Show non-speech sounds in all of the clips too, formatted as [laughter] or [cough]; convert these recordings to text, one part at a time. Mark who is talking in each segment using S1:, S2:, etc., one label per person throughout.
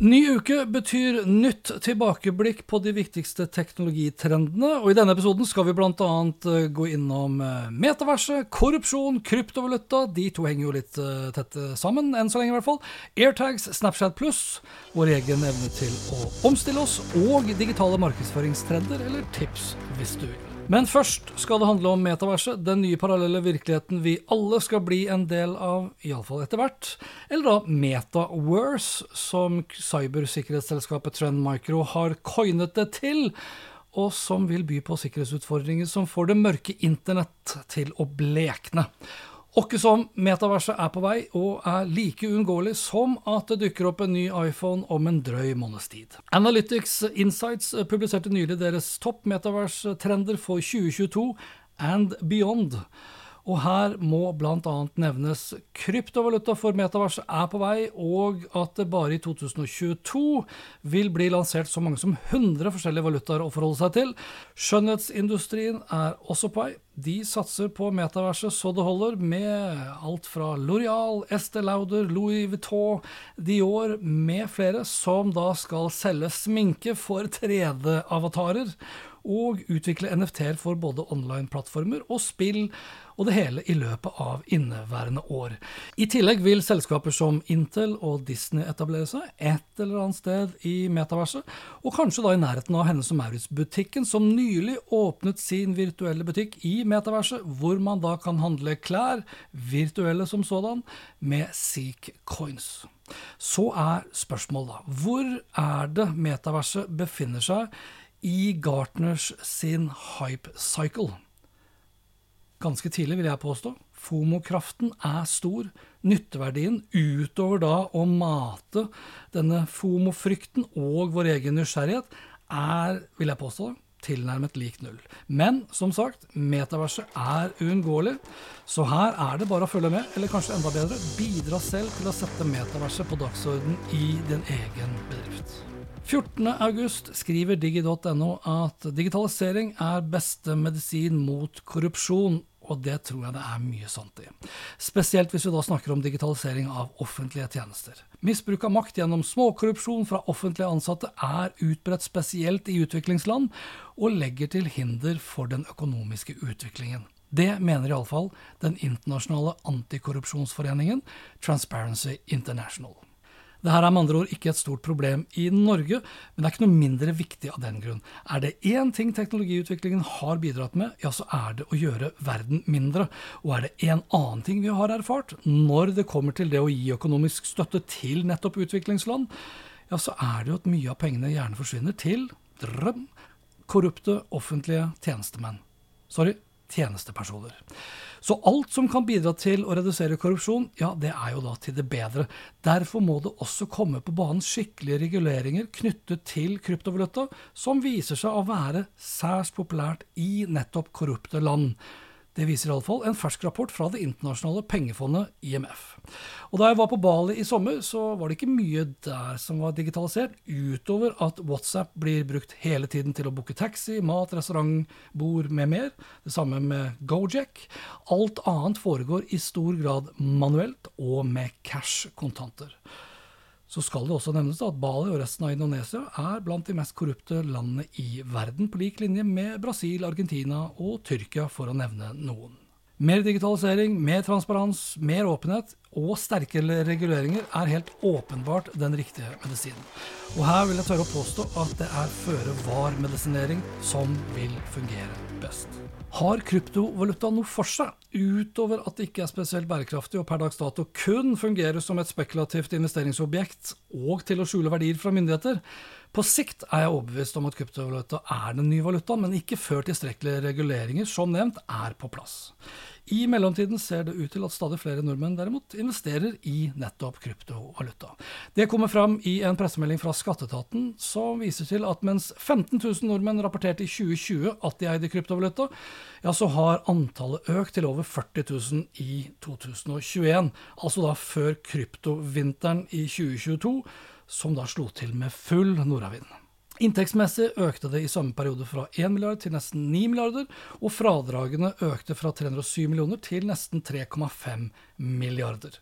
S1: Ny uke betyr nytt tilbakeblikk på de viktigste teknologitrendene, og i denne episoden skal vi bl.a. gå innom eh, metaverset, korrupsjon, kryptovaluta, de to henger jo litt eh, tett sammen, enn så lenge i hvert fall, airtags, Snapchat pluss, vår egen evne til å omstille oss, og digitale markedsføringstrender, eller tips, hvis du vil. Men først skal det handle om metaverset, den nye parallelle virkeligheten vi alle skal bli en del av, iallfall etter hvert. Eller da Metaverse, som cybersikkerhetsselskapet Trend Micro har coinet det til, og som vil by på sikkerhetsutfordringer som får det mørke internett til å blekne. Åkke som metaverset er på vei, og er like uunngåelig som at det dukker opp en ny iPhone om en drøy måneds tid. Analytics Insights publiserte nylig deres topp metaverse-trender for 2022 and beyond. Og her må bl.a. nevnes kryptovaluta for metavers er på vei, og at det bare i 2022 vil bli lansert så mange som 100 forskjellige valutaer å forholde seg til. Skjønnhetsindustrien er også på vei. De satser på metaverset så det holder, med alt fra Loreal, Estée Lauder, Louis Vuitton, Dior med flere, som da skal selge sminke for 3D-avatarer og utvikle NFT-er for både online-plattformer og spill, og det hele i løpet av inneværende år. I tillegg vil selskaper som Intel og Disney etablere seg et eller annet sted i metaverset, og kanskje da i nærheten av Hennes og Maurits-butikken, som nylig åpnet sin virtuelle butikk i metaverset, hvor man da kan handle klær, virtuelle som sådan, med Seek Coins. Så er spørsmålet da, hvor er det metaverset befinner seg i Gartners sin hype cycle? ganske tidlig, vil jeg påstå. FOMO-kraften er stor. Nytteverdien, utover da å mate denne FOMO-frykten og vår egen nysgjerrighet, er, vil jeg påstå, tilnærmet lik null. Men som sagt, metaverset er uunngåelig, så her er det bare å følge med, eller kanskje enda bedre, bidra selv til å sette metaverset på dagsorden i din egen bedrift. 14.8 skriver digi.no at digitalisering er beste medisin mot korrupsjon, og det tror jeg det er mye sant i. Spesielt hvis vi da snakker om digitalisering av offentlige tjenester. Misbruk av makt gjennom småkorrupsjon fra offentlige ansatte er utbredt spesielt i utviklingsland, og legger til hinder for den økonomiske utviklingen. Det mener iallfall den internasjonale antikorrupsjonsforeningen Transparency International. Det her er med andre ord ikke et stort problem i Norge, men det er ikke noe mindre viktig av den grunn. Er det én ting teknologiutviklingen har bidratt med, ja, så er det å gjøre verden mindre. Og er det en annen ting vi har erfart når det kommer til det å gi økonomisk støtte til nettopp utviklingsland, ja, så er det jo at mye av pengene gjerne forsvinner til drøm, korrupte offentlige tjenestemenn. Sorry, tjenestepersoner. Så alt som kan bidra til å redusere korrupsjon, ja, det er jo da til det bedre. Derfor må det også komme på banen skikkelige reguleringer knyttet til kryptovaluta, som viser seg å være særs populært i nettopp korrupte land. Det viser iallfall en fersk rapport fra Det internasjonale pengefondet, IMF. Og Da jeg var på Bali i sommer, så var det ikke mye der som var digitalisert, utover at WhatsApp blir brukt hele tiden til å booke taxi, mat, restaurant, bord med mer. Det samme med Gojek. Alt annet foregår i stor grad manuelt og med cash-kontanter. Så skal det også nevnes at Bali og resten av Indonesia er blant de mest korrupte landene i verden, på lik linje med Brasil, Argentina og Tyrkia, for å nevne noen. Mer digitalisering, mer transparens, mer åpenhet og sterkere reguleringer er helt åpenbart den riktige medisinen. Og her vil jeg tørre å påstå at det er føre-var-medisinering som vil fungere best. Har kryptovaluta noe for seg, utover at det ikke er spesielt bærekraftig og per dags dato kun fungerer som et spekulativt investeringsobjekt og til å skjule verdier fra myndigheter? På sikt er jeg overbevist om at kryptovaluta er den nye valutaen, men ikke før tilstrekkelige reguleringer, som nevnt, er på plass. I mellomtiden ser det ut til at stadig flere nordmenn derimot investerer i nettopp kryptovaluta. Det kommer fram i en pressemelding fra Skatteetaten som viser til at mens 15 000 nordmenn rapporterte i 2020 at de eide kryptovaluta, ja, så har antallet økt til over 40 000 i 2021. Altså da før kryptovinteren i 2022, som da slo til med full nordavind. Inntektsmessig økte det i samme periode fra 1 milliard til nesten 9 milliarder, og fradragene økte fra 307 millioner til nesten 3,5 milliarder.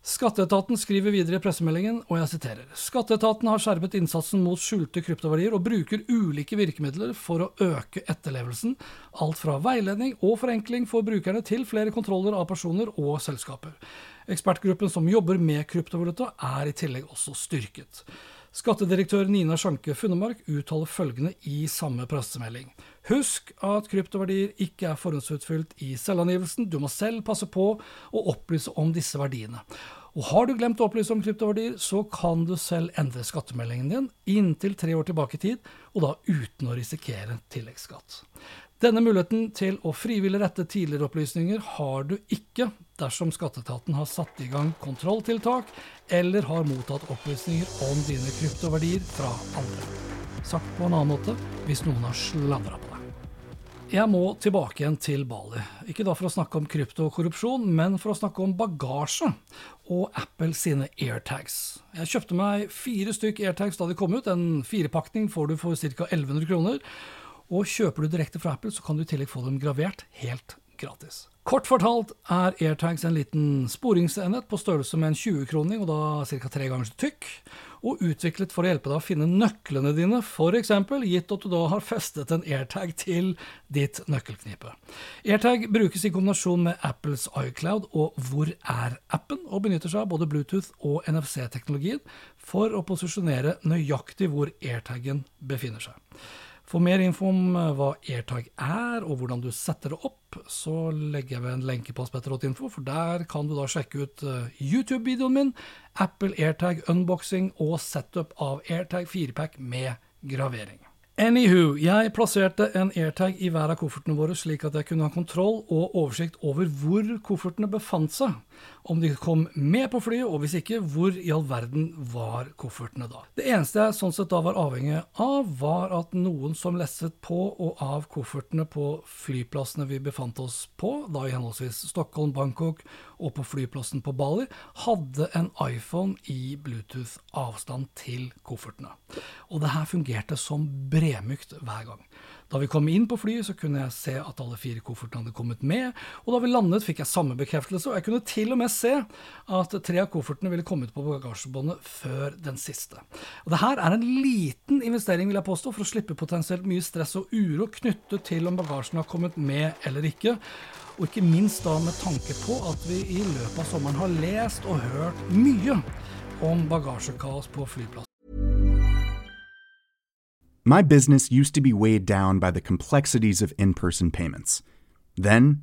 S1: Skatteetaten skriver videre i pressemeldingen, og jeg siterer Skatteetaten har skjerpet innsatsen mot skjulte kryptoverdier og bruker ulike virkemidler for å øke etterlevelsen, alt fra veiledning og forenkling for brukerne til flere kontroller av personer og selskaper. Ekspertgruppen som jobber med kryptovaluta er i tillegg også styrket. Skattedirektør Nina Sjanke Funnemark uttaler følgende i samme pressemelding. Husk at kryptoverdier ikke er forhåndsutfylt i selvangivelsen. Du må selv passe på å opplyse om disse verdiene. Og har du glemt å opplyse om kryptoverdier, så kan du selv endre skattemeldingen din inntil tre år tilbake i tid, og da uten å risikere tilleggsskatt. Denne muligheten til å frivillig rette tidligere opplysninger har du ikke dersom skatteetaten har satt i gang kontrolltiltak eller har mottatt opplysninger om dine kryptoverdier fra andre. Sagt på en annen måte hvis noen har sladra på deg. Jeg må tilbake igjen til Bali. Ikke da for å snakke om kryptokorrupsjon, men for å snakke om bagasje og Apple sine airtags. Jeg kjøpte meg fire stykk airtags da de kom ut. En firepakning får du for ca. 1100 kroner. Og kjøper du direkte fra Apple, så kan du i tillegg få dem gravert helt gratis. Kort fortalt er AirTags en liten sporingsenhet på størrelse med en 20-kroning, og da ca. tre ganger så tykk, og utviklet for å hjelpe deg å finne nøklene dine, f.eks. gitt at du da har festet en AirTag til ditt nøkkelknipe. AirTag brukes i kombinasjon med Apples iCloud og Hvor er-appen, og benytter seg av både Bluetooth og NFC-teknologien for å posisjonere nøyaktig hvor AirTagen befinner seg. For mer info om eh, hva AirTag er, og hvordan du setter det opp, så legger jeg ved en lenke på aspetter.info, for der kan du da sjekke ut eh, YouTube-videoen min, Apple AirTag unboxing og setup av AirTag 4-pack med gravering. Anywho, jeg plasserte en airtag i hver av koffertene våre, slik at jeg kunne ha kontroll og oversikt over hvor koffertene befant seg. Om de kom med på flyet, og hvis ikke, hvor i all verden var koffertene da? Det eneste jeg sånn sett da var avhengig av, var at noen som lesset på og av koffertene på flyplassene vi befant oss på, da i henholdsvis Stockholm, Bangkok og på flyplassen på Bali, hadde en iPhone i Bluetooth-avstand til koffertene. Og det her fungerte som bremykt hver gang. Da vi kom inn på flyet, så kunne jeg se at alle fire koffertene hadde kommet med, og da vi landet, fikk jeg samme bekreftelse, og jeg kunne til og med se at tre av koffertene ville kommet på bagasjebåndet før den siste. Og det her er en liten investering, vil jeg påstå, for å slippe potensielt mye stress og uro knyttet til om bagasjen har kommet med eller ikke. Og ikke minst da med tanke på at vi i løpet av sommeren har lest og hørt mye om bagasjekaos på flyplassen.
S2: My business used to be weighed down by the complexities of in person payments. Then,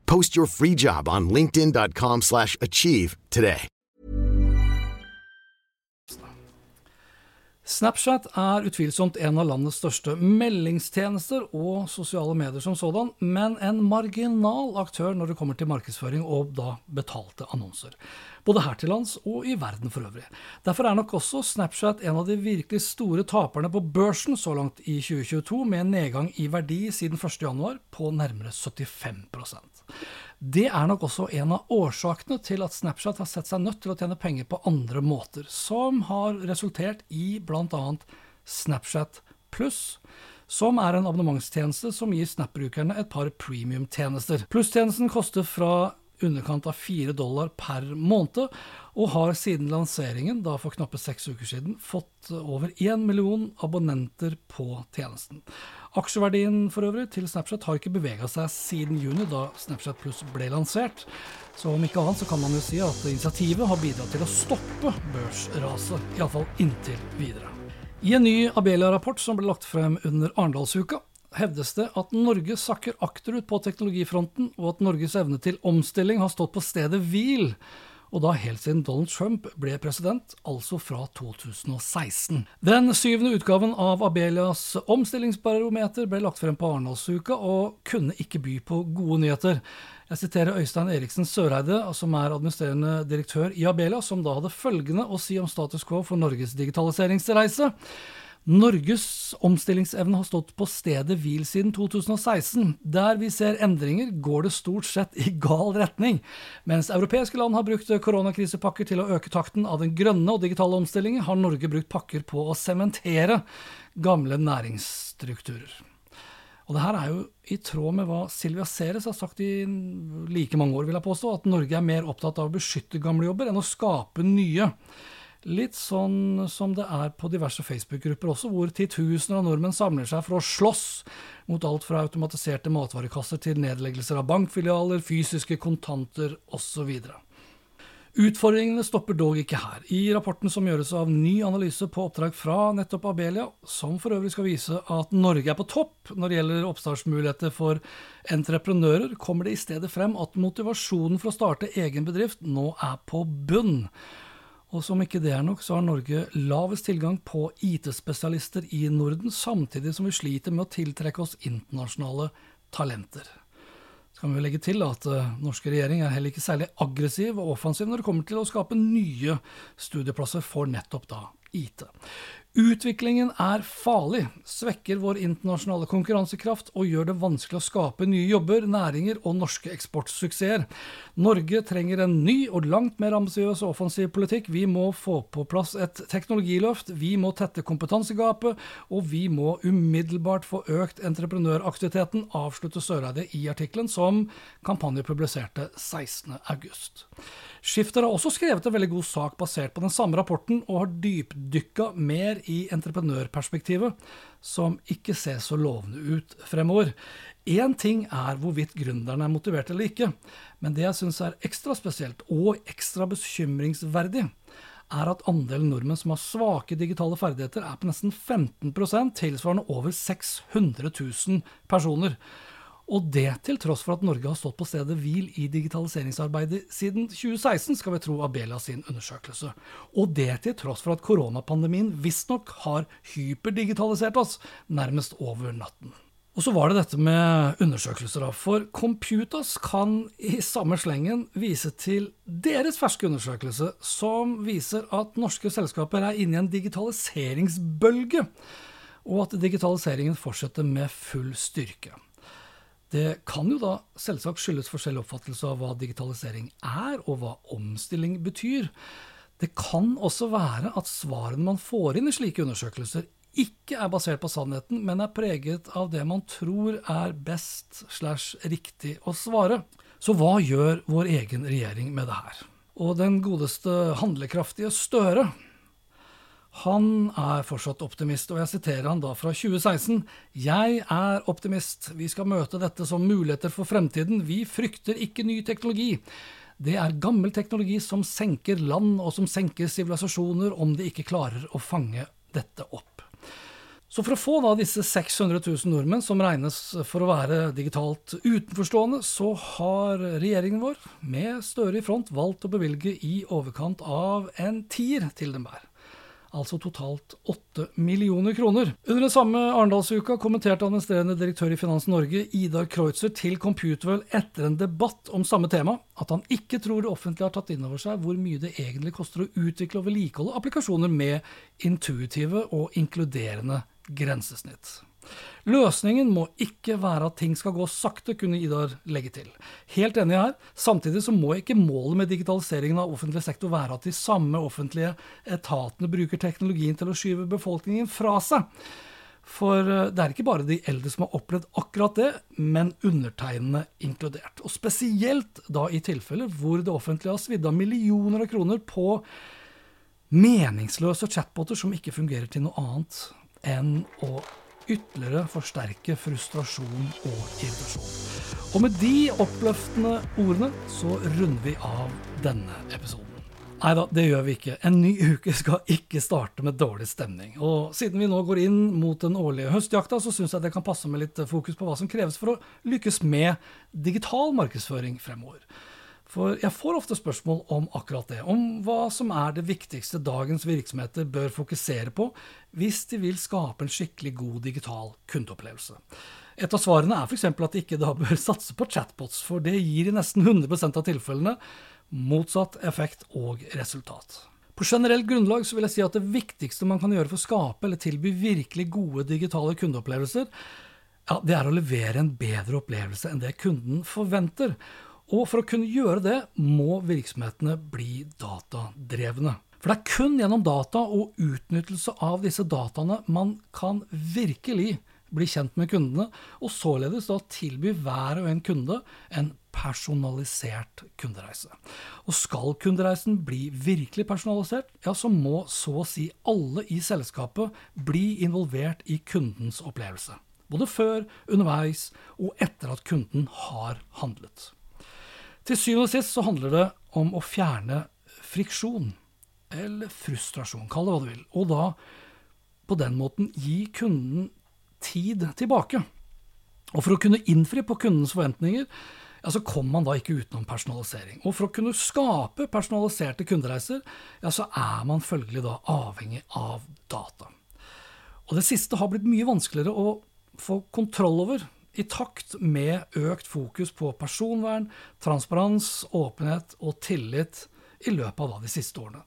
S3: Post your free job on linkedin.com/achieve slash achieve today.
S1: Snapchat er utvilsomt en av landets største meldingstjenester og sosiale medier som sådan, men en marginal aktør når det kommer til markedsføring og da betalte annonser. Både her til lands og i verden for øvrig. Derfor er nok også Snapchat en av de virkelig store taperne på børsen så langt i 2022, med en nedgang i verdi siden 1.1 på nærmere 75% det er nok også en av årsakene til at Snapchat har sett seg nødt til å tjene penger på andre måter, som har resultert i bl.a. Snapchat Pluss, som er en abonnementstjeneste som gir Snap-brukerne et par premium-tjenester. Plusstjenesten koster fra underkant av 4 dollar per måned, og har siden lanseringen, da for knappe seks uker siden, fått over én million abonnenter på tjenesten. Aksjeverdien for øvrig til Snapchat har ikke bevega seg siden juni, da Snapchat Pluss ble lansert. Så om ikke annet så kan man jo si at initiativet har bidratt til å stoppe børsraset, iallfall inntil videre. I en ny Abelia-rapport som ble lagt frem under Arendalsuka, hevdes det at Norge sakker akterut på teknologifronten, og at Norges evne til omstilling har stått på stedet hvil og da helt siden Donald Trump ble president, altså fra 2016. Den syvende utgaven av Abelias omstillingsbarometer ble lagt frem på Arendalsuka, og kunne ikke by på gode nyheter. Jeg siterer Øystein Eriksen Søreide, som er administrerende direktør i Abelia, som da hadde følgende å si om status quo for Norges digitaliseringsreise. Norges omstillingsevne har stått på stedet hvil siden 2016. Der vi ser endringer, går det stort sett i gal retning. Mens europeiske land har brukt koronakrisepakker til å øke takten av den grønne og digitale omstillingen, har Norge brukt pakker på å sementere gamle næringsstrukturer. Og det her er jo i tråd med hva Silvia Ceres har sagt i like mange år, vil jeg påstå, at Norge er mer opptatt av å beskytte gamle jobber enn å skape nye. Litt sånn som det er på diverse Facebook-grupper også, hvor titusener av nordmenn samler seg for å slåss mot alt fra automatiserte matvarekasser til nedleggelser av bankfilialer, fysiske kontanter osv. Utfordringene stopper dog ikke her. I rapporten som gjøres av ny analyse på oppdrag fra nettopp Abelia, som for øvrig skal vise at Norge er på topp når det gjelder oppstartsmuligheter for entreprenører, kommer det i stedet frem at motivasjonen for å starte egen bedrift nå er på bunn. Og som ikke det er nok, så har Norge lavest tilgang på IT-spesialister i Norden, samtidig som vi sliter med å tiltrekke oss internasjonale talenter. Så kan vi legge til at uh, norske regjering er heller ikke særlig aggressiv og offensiv når det kommer til å skape nye studieplasser for nettopp da IT. Utviklingen er farlig, svekker vår internasjonale konkurransekraft og gjør det vanskelig å skape nye jobber, næringer og norske eksportsuksesser. Norge trenger en ny og langt mer ambisiøs og offensiv politikk. Vi må få på plass et teknologiløft, vi må tette kompetansegapet, og vi må umiddelbart få økt entreprenøraktiviteten, avslutter Søreide i artikkelen som Kampanje publiserte 16.8. Skifter har også skrevet en veldig god sak basert på den samme rapporten, og har dypdykka mer i entreprenørperspektivet, som ikke ser så lovende ut fremover. Én ting er hvorvidt gründerne er motivert eller ikke, men det jeg syns er ekstra spesielt, og ekstra bekymringsverdig, er at andelen nordmenn som har svake digitale ferdigheter, er på nesten 15% tilsvarende over 600 000 personer. Og det til tross for at Norge har stått på stedet hvil i digitaliseringsarbeidet siden 2016, skal vi tro Abelia sin undersøkelse. Og det til tross for at koronapandemien visstnok har hyperdigitalisert oss nærmest over natten. Og så var det dette med undersøkelser, da. For Computers kan i samme slengen vise til deres ferske undersøkelse, som viser at norske selskaper er inne i en digitaliseringsbølge, og at digitaliseringen fortsetter med full styrke. Det kan jo da selvsagt skyldes forskjellig oppfattelse av hva digitalisering er, og hva omstilling betyr. Det kan også være at svarene man får inn i slike undersøkelser, ikke er basert på sannheten, men er preget av det man tror er best slash riktig å svare. Så hva gjør vår egen regjering med det her? Og den godeste handlekraftige Støre, han er fortsatt optimist, og jeg siterer han da fra 2016. Jeg er optimist. Vi skal møte dette som muligheter for fremtiden. Vi frykter ikke ny teknologi. Det er gammel teknologi som senker land, og som senker sivilisasjoner om de ikke klarer å fange dette opp. Så for å få da disse 600 000 nordmenn som regnes for å være digitalt utenforstående, så har regjeringen vår, med Støre i front, valgt å bevilge i overkant av en tier til dem hver altså totalt 8 millioner kroner. Under den samme Arendalsuka kommenterte administrerende direktør i Finans Norge, Idar Kreutzer, til Computerwell etter en debatt om samme tema, at han ikke tror det offentlige har tatt inn over seg hvor mye det egentlig koster å utvikle og vedlikeholde applikasjoner med intuitive og inkluderende grensesnitt. Løsningen må ikke være at ting skal gå sakte, kunne Idar legge til. Helt enig her. Samtidig så må ikke målet med digitaliseringen av offentlig sektor være at de samme offentlige etatene bruker teknologien til å skyve befolkningen fra seg. For eh, det er ikke bare de eldre som har opplevd akkurat det, men undertegnede inkludert. Og spesielt da i tilfeller hvor det offentlige har svidd av millioner av kroner på meningsløse chatboter som ikke fungerer til noe annet enn å ytterligere forsterke frustrasjon og irritasjon. Og med de oppløftende ordene så runder vi av denne episoden. Nei da, det gjør vi ikke. En ny uke skal ikke starte med dårlig stemning. Og siden vi nå går inn mot den årlige høstjakta, så syns jeg det kan passe med litt fokus på hva som kreves for å lykkes med digital markedsføring fremover. For jeg får ofte spørsmål om akkurat det, om hva som er det viktigste dagens virksomheter bør fokusere på hvis de vil skape en skikkelig god digital kundeopplevelse. Et av svarene er f.eks. at de ikke da [laughs] bør satse på chatbots, for det gir i nesten 100% av tilfellene motsatt effekt og resultat. På generelt grunnlag så vil jeg si at det viktigste man kan gjøre for å skape eller tilby virkelig gode digitale kundeopplevelser, ja, det er å levere en bedre opplevelse enn det kunden forventer. Og for å kunne gjøre det, må virksomhetene bli datadrevne. For det er kun gjennom data og utnyttelse av disse dataene man kan virkelig bli kjent med kundene, og således da tilby hver og en kunde en personalisert kundereise. Og skal kundereisen bli virkelig personalisert, ja, så må så å si alle i selskapet bli involvert i kundens opplevelse. Både før, underveis og etter at kunden har handlet. Til syvende og sist så handler det om å fjerne friksjon, eller frustrasjon, kall det hva du vil, og da på den måten gi kunden tid tilbake. Og for å kunne innfri på kundens forventninger, ja, så kommer man da ikke utenom personalisering. Og for å kunne skape personaliserte kundereiser, ja, så er man følgelig da avhengig av data. Og det siste har blitt mye vanskeligere å få kontroll over i takt med økt fokus på personvern, transparens, åpenhet og tillit i løpet av de siste årene.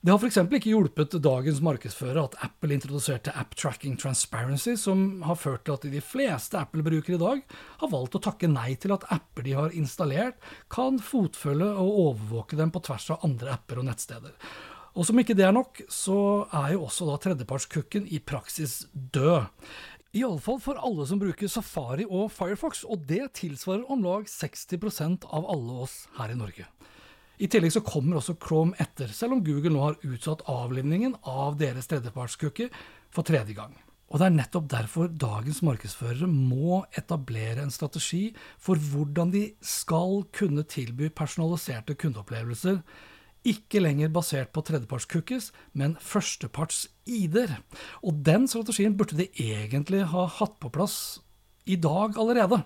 S1: Det har f.eks. ikke hjulpet dagens markedsfører at Apple introduserte App Tracking Transparency, som har ført til at de fleste Apple-brukere i dag har valgt å takke nei til at apper de har installert, kan fotfølge og overvåke dem på tvers av andre apper og nettsteder. Og som ikke det er nok, så er jo også da tredjepartskukken i praksis død. Iallfall for alle som bruker Safari og Firefox, og det tilsvarer om lag 60% av alle oss her i Norge. I tillegg så kommer også Chrome etter, selv om Google nå har utsatt avlivningen av deres tredjepartscookie for tredje gang. Og det er nettopp derfor dagens markedsførere må etablere en strategi for hvordan de skal kunne tilby personaliserte kundeopplevelser ikke lenger basert på tredjeparts-cookies, men førsteparts-ID-er. Og den strategien burde de egentlig ha hatt på plass i dag allerede.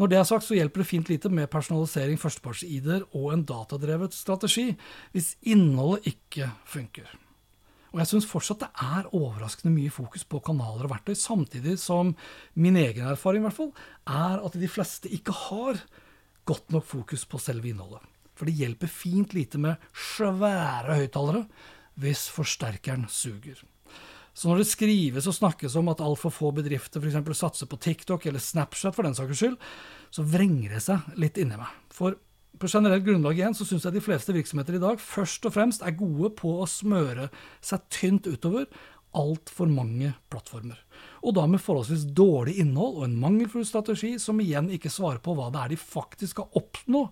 S1: Når det er sagt, så hjelper det fint lite med personalisering, førsteparts-ID-er og en datadrevet strategi, hvis innholdet ikke funker. Og jeg syns fortsatt det er overraskende mye fokus på kanaler og verktøy, samtidig som min egen erfaring i hvert fall, er at de fleste ikke har godt nok fokus på selve innholdet. For det hjelper fint lite med svære høyttalere hvis forsterkeren suger. Så når det skrives og snakkes om at altfor få bedrifter f.eks. satser på TikTok eller Snapchat for den saks skyld, så vrenger det seg litt inni meg. For på generelt grunnlag igjen så syns jeg de fleste virksomheter i dag først og fremst er gode på å smøre seg tynt utover altfor mange plattformer. Og da med forholdsvis dårlig innhold og en mangelfull strategi som igjen ikke svarer på hva det er de faktisk skal oppnå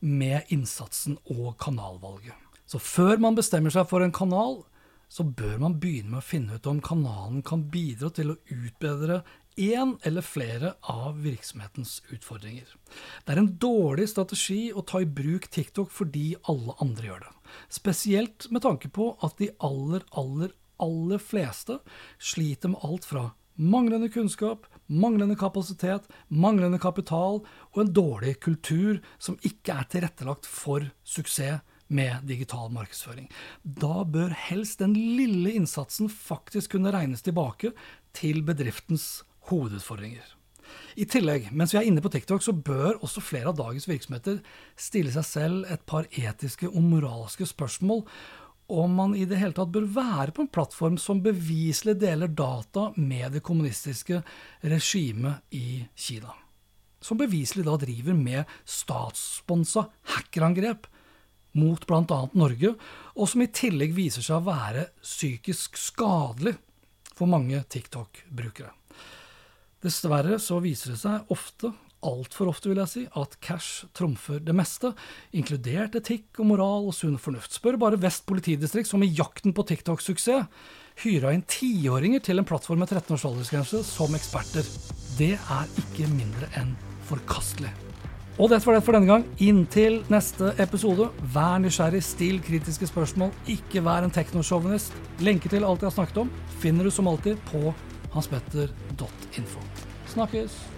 S1: med innsatsen og kanalvalget. Så før man bestemmer seg for en kanal, så bør man begynne med å finne ut om kanalen kan bidra til å utbedre én eller flere av virksomhetens utfordringer. Det er en dårlig strategi å ta i bruk TikTok fordi alle andre gjør det. Spesielt med tanke på at de aller, aller, aller fleste sliter med alt fra manglende kunnskap, manglende kapasitet, manglende kapital og en dårlig kultur som ikke er tilrettelagt for suksess med digital markedsføring. Da bør helst den lille innsatsen faktisk kunne regnes tilbake til bedriftens hovedutfordringer. I tillegg, mens vi er inne på TikTok, så bør også flere av dagens virksomheter stille seg selv et par etiske og moralske spørsmål om man i det hele tatt bør være på en plattform som beviselig deler data med det kommunistiske regimet i Kina. Som beviselig da driver med statssponsa hackerangrep mot bl.a. Norge, og som i tillegg viser seg å være psykisk skadelig for mange TikTok-brukere. Dessverre så viser det seg ofte, altfor ofte vil jeg si, at cash trumfer det meste, inkludert etikk og moral og sunn fornuft. Spør bare Vest politidistrikt, som i jakten på TikTok-suksess hyra inn tiåringer til en plattform med 13 års aldersgrense som eksperter. Det er ikke mindre enn forkastelig. Og dette var det for denne gang. Inntil neste episode, vær nysgjerrig, still kritiske spørsmål, ikke vær en teknosjåvinist. Lenker til alt jeg har snakket om finner du som alltid på hanspetter.info. Snakkes!